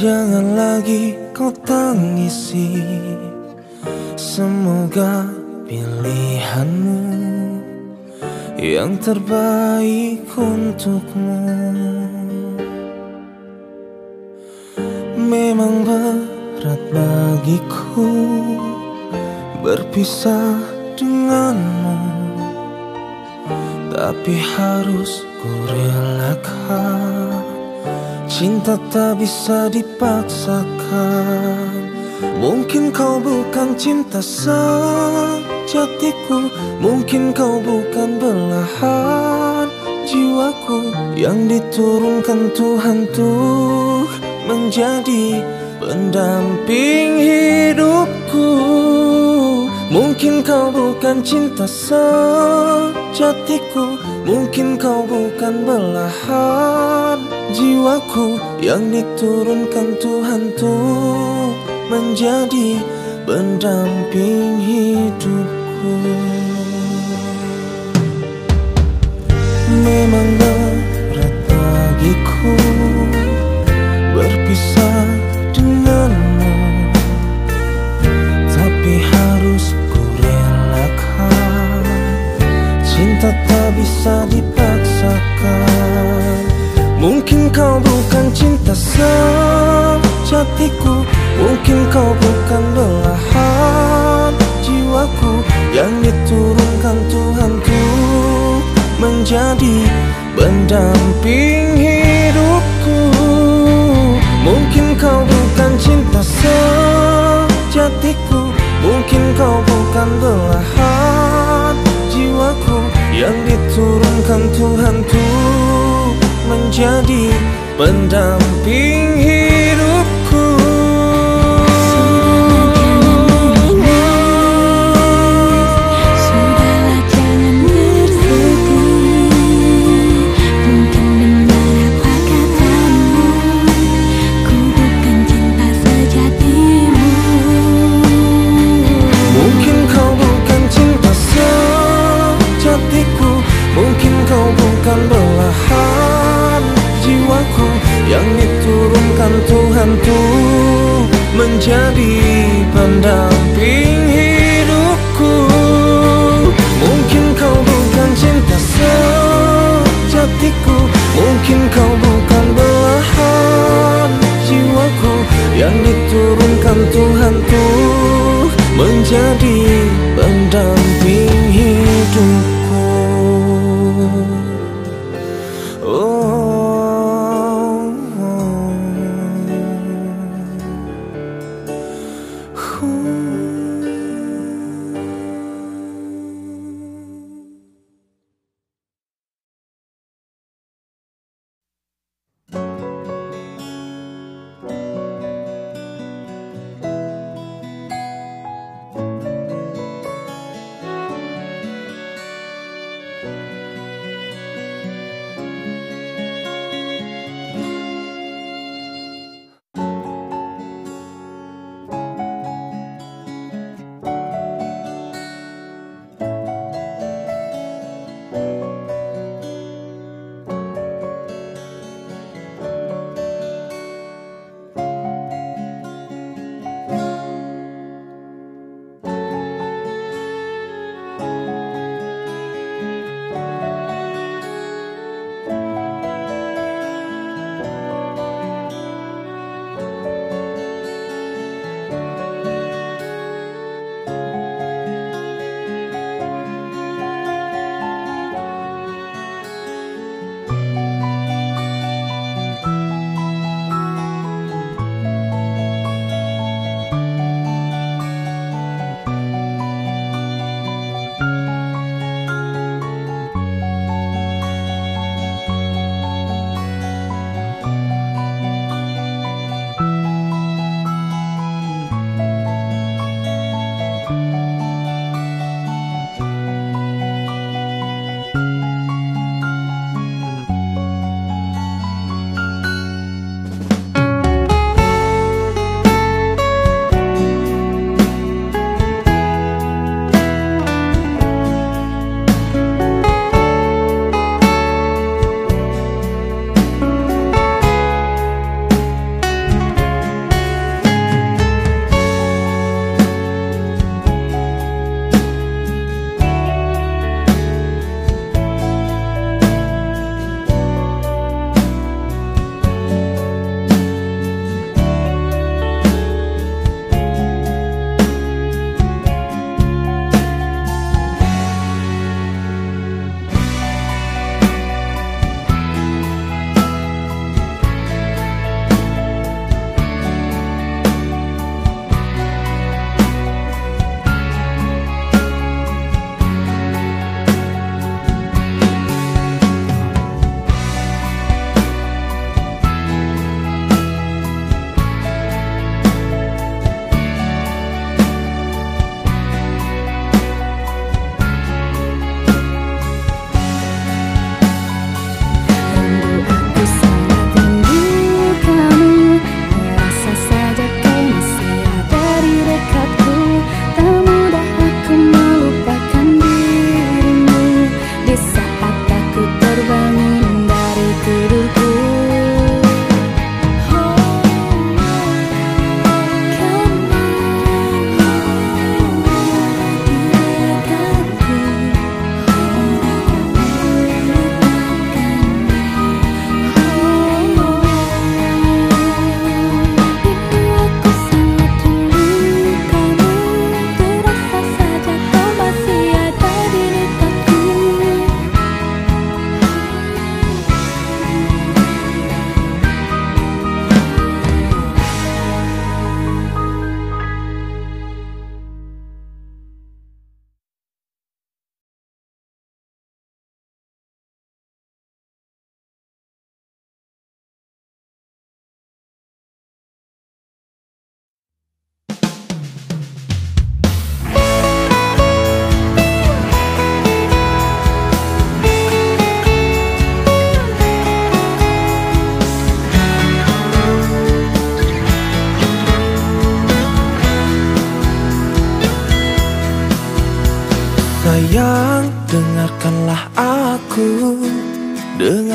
Jangan lagi kau tangisi. Semoga pilihanmu Yang terbaik untukmu. Memang berat bagiku Berpisah denganmu. Tapi harus ku relakan Cinta tak bisa dipaksakan. Mungkin kau bukan cinta sejatiku. Mungkin kau bukan belahan jiwaku. Yang diturunkan Tuhan tuh menjadi pendamping hidupku. Mungkin kau bukan cinta sejatiku. Mungkin kau bukan belahan jiwaku Yang diturunkan Tuhan tuh menjadi pendamping hidupku. Memang berat bagiku berpisah denganmu Tapi harus ku relakan Cinta tak bisa dipaksakan Mungkin kau bukan cinta sejatiku. Mungkin kau bukan belahan jiwaku. Yang diturunkan Tuhan tuh menjadi pendamping hidupku. Mungkin kau bukan cinta sejatiku. Mungkin kau bukan belahan jiwaku. Yang diturunkan Tuhan tuh menjadi pendamping Mungkin kau bukan belahan jiwaku Yang diturunkan Tuhan ku Menjadi pendamping.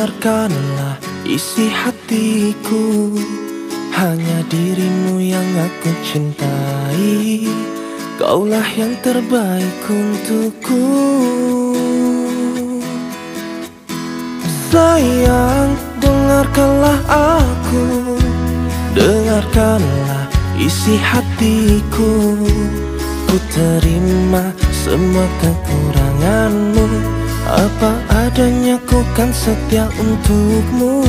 Dengarkanlah isi hatiku Hanya dirimu yang aku cintai. Kaulah yang terbaik untukku. Sayang, dengarkanlah aku. Dengarkanlah isi hatiku. Ku terima semua kekuranganmu. Apa adanya ku kan setia untukmu.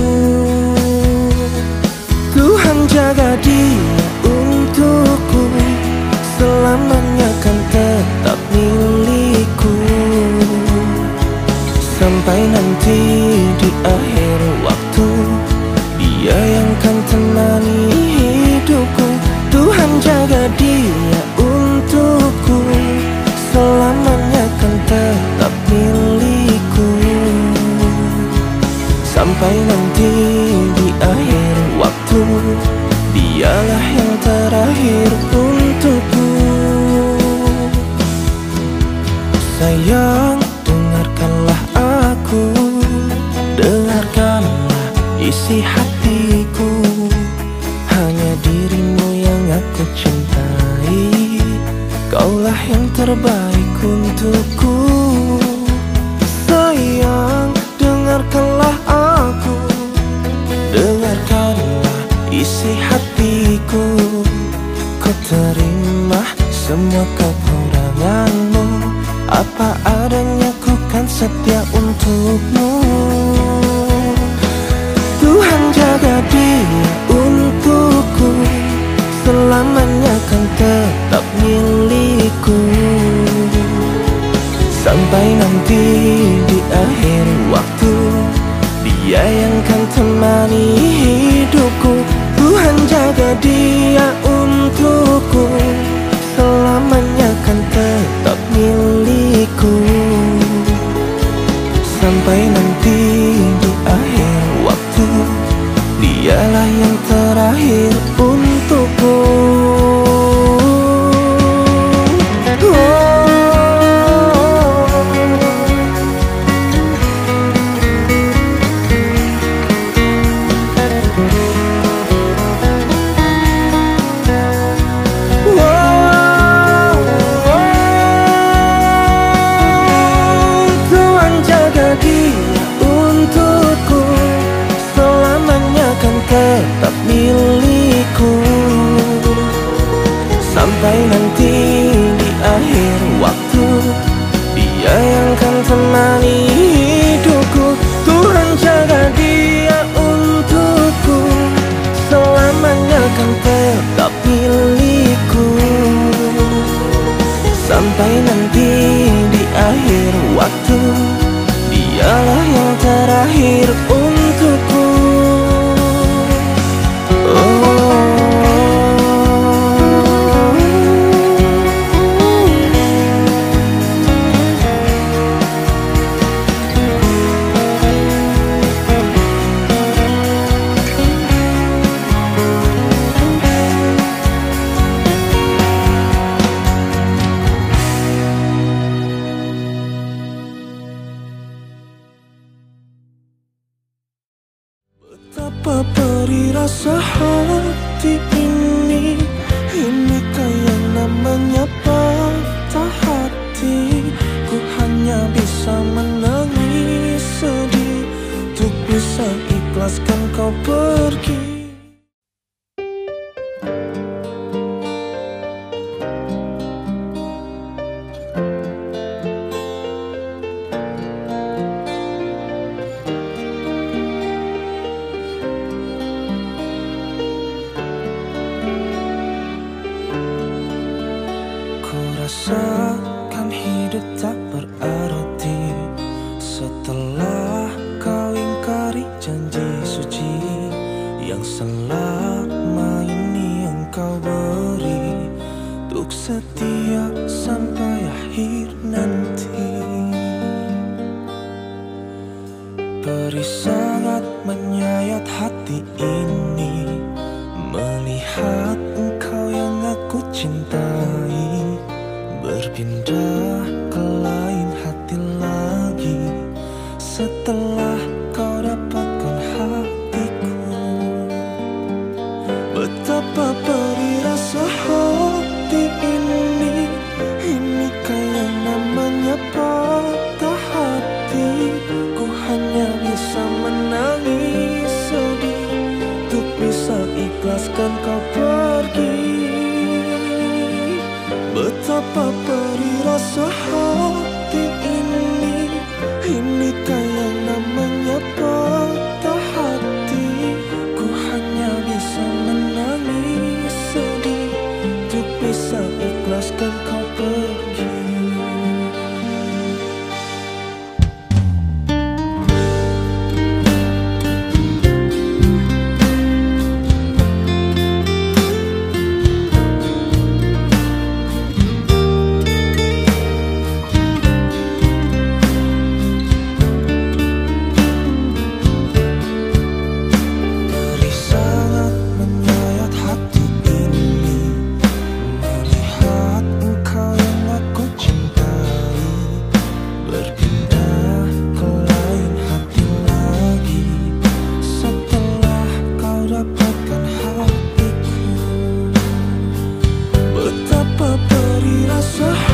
Tuhan jaga dia untukku. Selamanya kan tetap milikku. Sampai nanti dia janji suci yang selama ini engkau beri Untuk setia sampai akhir. 深海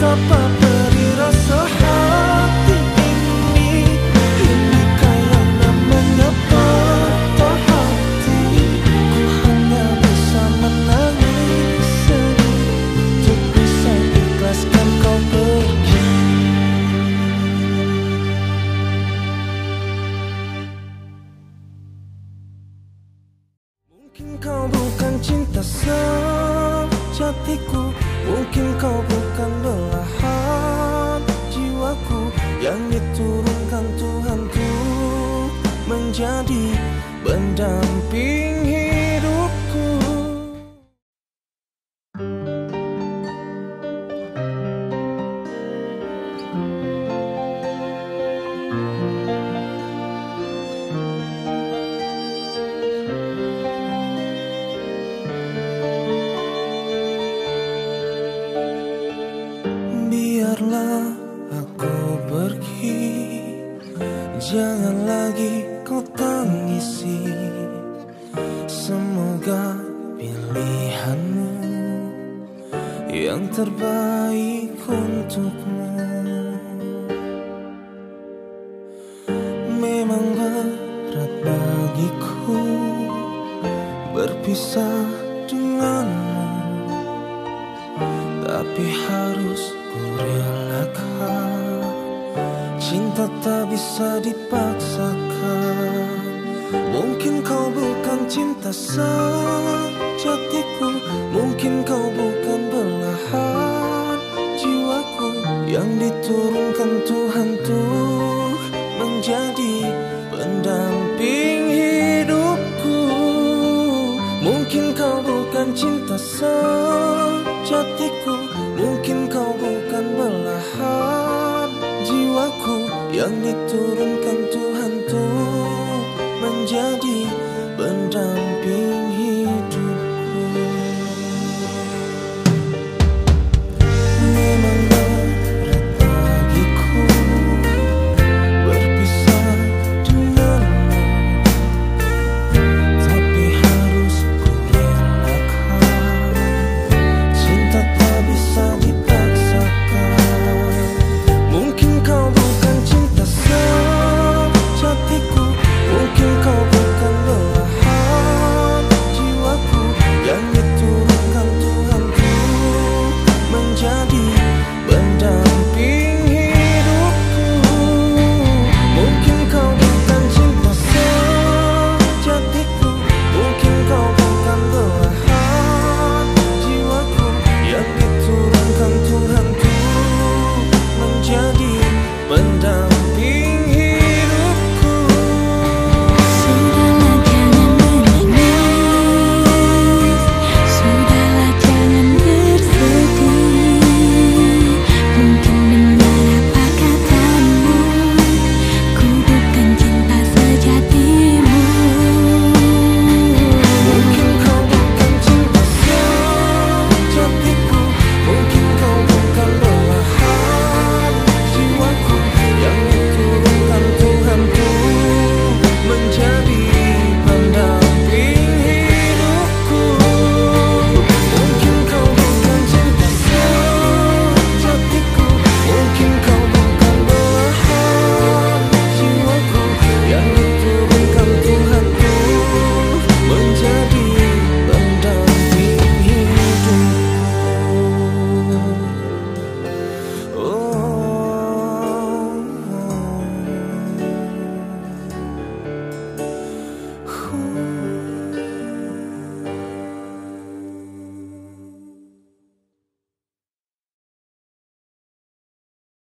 tapa menjadi pendamping yang terbaik untukmu. Memang berat bagiku berpisah denganmu Tapi harus ku relakan Cinta tak bisa dipaksakan. Mungkin kau bukan cinta saya jatiku Mungkin kau bukan belahan jiwaku Yang diturunkan Tuhan tuh menjadi pendamping hidupku. Mungkin kau bukan cinta sejatiku Mungkin kau bukan belahan jiwaku Yang diturunkan Tuhan tuh menjadi pendamping